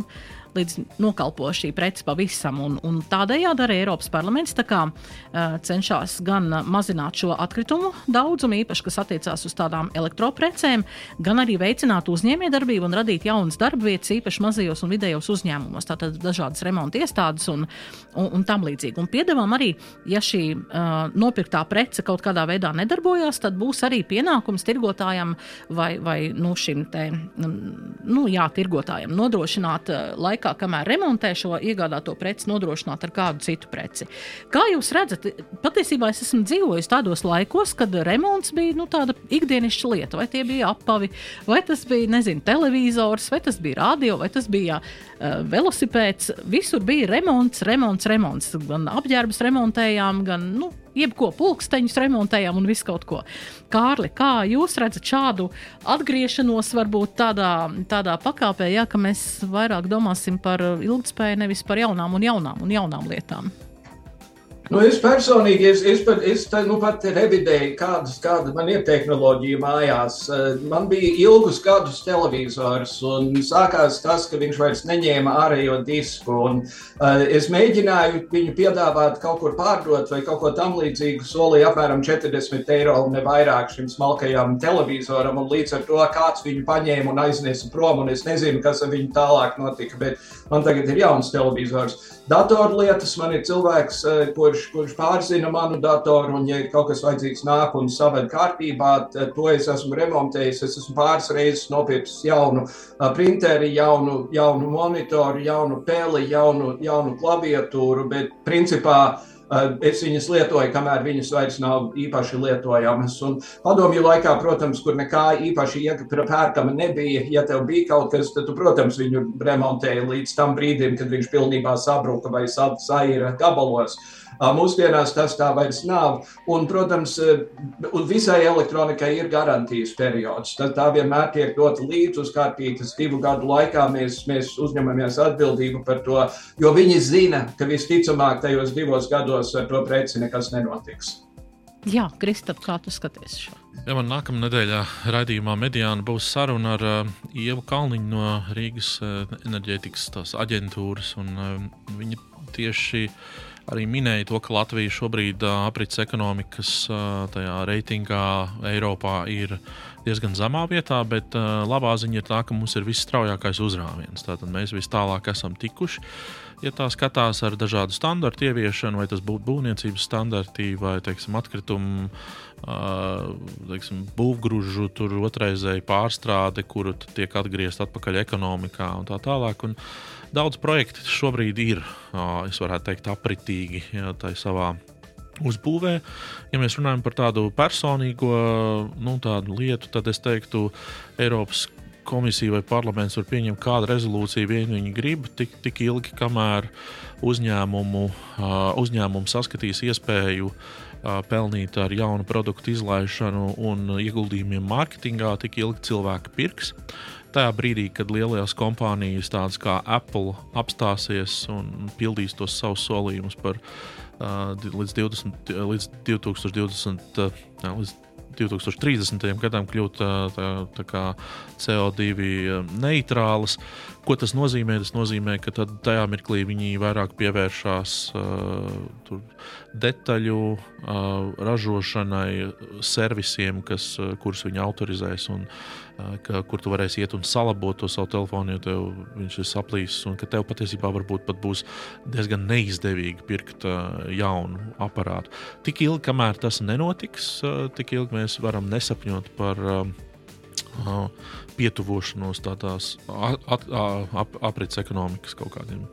līdz nokalpo šī prece pavisam. Un, un tādējādi arī Eiropas parlaments kā, uh, cenšas gan mazināt šo atkritumu daudzumu, īpaši kas attiecās uz tādām elektroprecēm, gan arī veicināt uzņēmējdarbību un radīt jaunas darba vietas, īpaši mazajos un vidējos uzņēmumos. Tātad dažādas remonta iestādes un, un, un tam līdzīgi. Un piedāvām arī, ja šī uh, nopirktā prece kaut kādā veidā nedarbojās, tad būs arī pienākums tirgotājam vai, vai nu, šim te, nu, jā, tirgotājam nodrošināt uh, laiku laikā, kamēr remontē šo iegādāto preci, nodrošināt ar kādu citu preci. Kā jūs redzat, patiesībā es esmu dzīvojis tādos laikos, kad remonts bija nu, tāda ikdienišķa lieta. Vai tie bija apavi, vai tas bija nezinu, televizors, vai tas bija radio, vai tas bija uh, velosipēds. Visur bija remonts, remonts, remonts. Gan apģērbus remontējām, gan nu, jebko pulksteņus remontējām un visu kaut ko. Kārli, kā jūs redzat šādu atgriešanos varbūt tādā, tādā pakāpē, ja, ka mēs vairāk domāsim par ilgspēju, nevis par jaunām un jaunām un jaunām lietām? Nu, es personīgi es, es pat, es tā, nu, pat revidēju, kādas, kāda man ir tehnoloģija mājās. Eh, man bija ilgus gadus televizors, un sākās tas, ka viņš vairs neņēma ārējo disku. Un, uh, es mēģināju viņu piedāvāt kaut kur pārdot vai kaut ko tamlīdzīgu. Solīju apmēram 40 eiro un ne vairāk šim smalkajam televizoram, un līdz ar to kāds viņu paņēma un aiznesa prom. Es nezinu, kas ar viņu tālāk notika, bet man tagad ir jauns televizors. Datorlietas man ir cilvēks, uh, kurš kurš, pārzina manu datoru, un, ja ir kaut kas vajadzīgs, nāk un saved kārtībā, to es esmu remontējis. Es esmu pāris reizes nopircis jaunu printeri, jaunu, jaunu monitoru, jaunu peli, jaunu, jaunu klaviatūru, bet principā es viņas lietoju, kamēr viņas vairs nav īpaši lietojamas. Un padomju laikā, protams, kur nekā īpaši pērkama nebija, ja tev bija kaut kas, tad tu, protams, viņu remontēji līdz tam brīdim, kad viņš pilnībā sabruka vai saira gabalos. Mūsdienās tas tā vairs nav. Un, protams, un visai elektronikai ir garantijas periods. Tad tā vienmēr tiek dota līdzi uz kārtītas divu gadu laikā. Mēs, mēs uzņemamies atbildību par to, jo viņi zina, ka visticamāk tajos divos gados ar to preci nekas nenotiks. Jā, Kristap, kā tu skaties šo? Ja man nākamā nedēļā raidījumā Mediāna būs saruna ar uh, Ievu Kalniņu no Rīgas uh, enerģētikas aģentūras. Un, uh, viņa tieši uh, arī minēja to, ka Latvija šobrīd uh, aprits ekonomikas uh, reitingā Eiropā ir diezgan zemā vietā, bet uh, labā ziņa ir tā, ka mums ir visstraujākais uzrāviens. Tātad mēs vis tālāk esam tikuši. Ja tā skatās ar dažādu standartu ieviešanu, vai tas būtu būvniecības standarti vai teiksim, atkritumu teiksim, būvgrūžu otrreizēju pārstrāde, kuru tiek atgriezta atpakaļ ekonomikā un tā tālāk. Un daudz projektu šobrīd ir, es varētu teikt, apritīgi jā, savā uzbūvē. Ja mēs runājam par tādu personīgo nu, tādu lietu, tad es teiktu, Eiropas komisija vai parlaments var pieņemt kādu rezolūciju, vien viņi grib, tik, tik ilgi, kamēr uzņēmumu, uzņēmumu saskatīs iespēju pelnīt ar jaunu produktu izlaišanu un ieguldījumiem mārketingā, tik ilgi cilvēki pirks. Tajā brīdī, kad lielajās kompānijas, tādas kā Apple, apstāsies un pildīs tos savus solījumus par līdz, 20, līdz 2020. Uh, līdz 2030. gadam kļūt tā, tā, kā CO2 neitrālas. Ko tas nozīmē? Tas nozīmē, ka tajā mirklī viņi vairāk pievēršās uh, detaļu uh, ražošanai, servisiem, kas, uh, kurus viņi autorizēs. Un, uh, ka, kur tu varēsi iet un salabot to savu telefonu, jo tev viņš ir saplīsis. Un ka tev patiesībā varbūt pat būs diezgan neizdevīgi pirkt uh, jaunu aparātu. Tik ilgi, kamēr tas nenotiks, uh, tik ilgi mēs varam nesapņot par. Uh, pietuvošanos tādās aprits ekonomikas kaut kādiem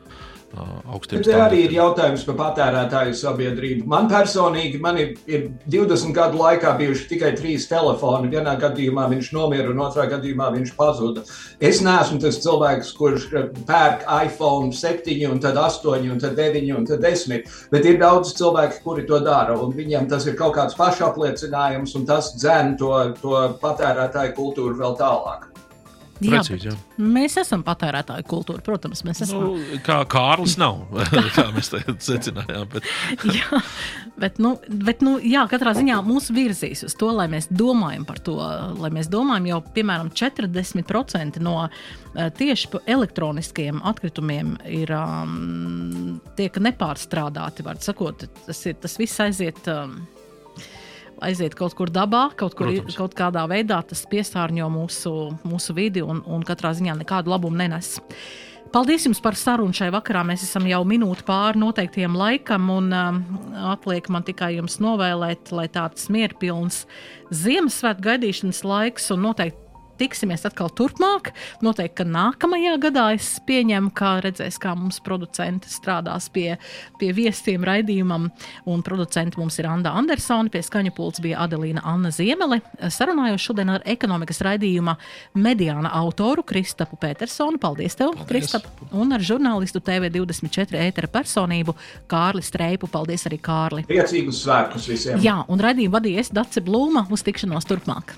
augstiem Te arī ir jautājums par patērētāju sabiedrību. Man personīgi man ir, ir 20 gadu laikā bijuši tikai trīs telefoni. Vienā gadījumā viņš nomira, un otrā gadījumā viņš pazuda. Es neesmu tas cilvēks, kurš eh, pērk iPhone 7, un tad 8, un tad 9, un tad 10. Bet ir daudz cilvēku, kuri to dara, un viņiem tas ir kaut kāds pašapliecinājums, un tas dzēn to, to patērētāju kultūru vēl tālāk. Precīzi, jā. Mēs esam patērētāju kultūra, protams. Mēs esam. Nu, kā Kārlis nav, kā mēs te secinājām. Bet... jā, bet, nu, bet nu, jā, katrā ziņā mūs virzīs uz to, lai mēs domājam par to. Lai mēs domājam, jau piemēram 40% no uh, tieši elektroniskiem atkritumiem ir um, tiek nepārstrādāti. Sakot, tas, ir, tas viss aiziet. Um, aiziet kaut kur dabā, kaut, kur, Protams. kaut kādā veidā tas piesārņo mūsu, mūsu vidi un, un katrā ziņā nekādu labumu nenes. Paldies jums par sarunu šai vakarā. Mēs esam jau minūti pāri noteiktiem laikam, un um, atliek man tikai jums novēlēt, lai tāds mierpilns Ziemassvētku gaidīšanas laiks un noteikti tiksimies atkal turpmāk. Noteikti, ka nākamajā gadā es pieņemu, ka redzēs, kā mums producenti strādās pie, pie viesiem raidījumam. Un producenti mums ir Anna Andersone, pie skaņu pults bija Adelīna Anna Ziemele. Sarunājos šodien ar ekonomikas raidījuma mediāna autoru Kristapu Petersonu. Paldies tev. Kristap! Un ar žurnālistu TV24 ētera personību Kārli Streipu. Paldies arī Kārli! Priecīgus svētkus visiem! Jā, un raidījumu vadīja es Dace Blūma. Uz tikšanos turpmāk!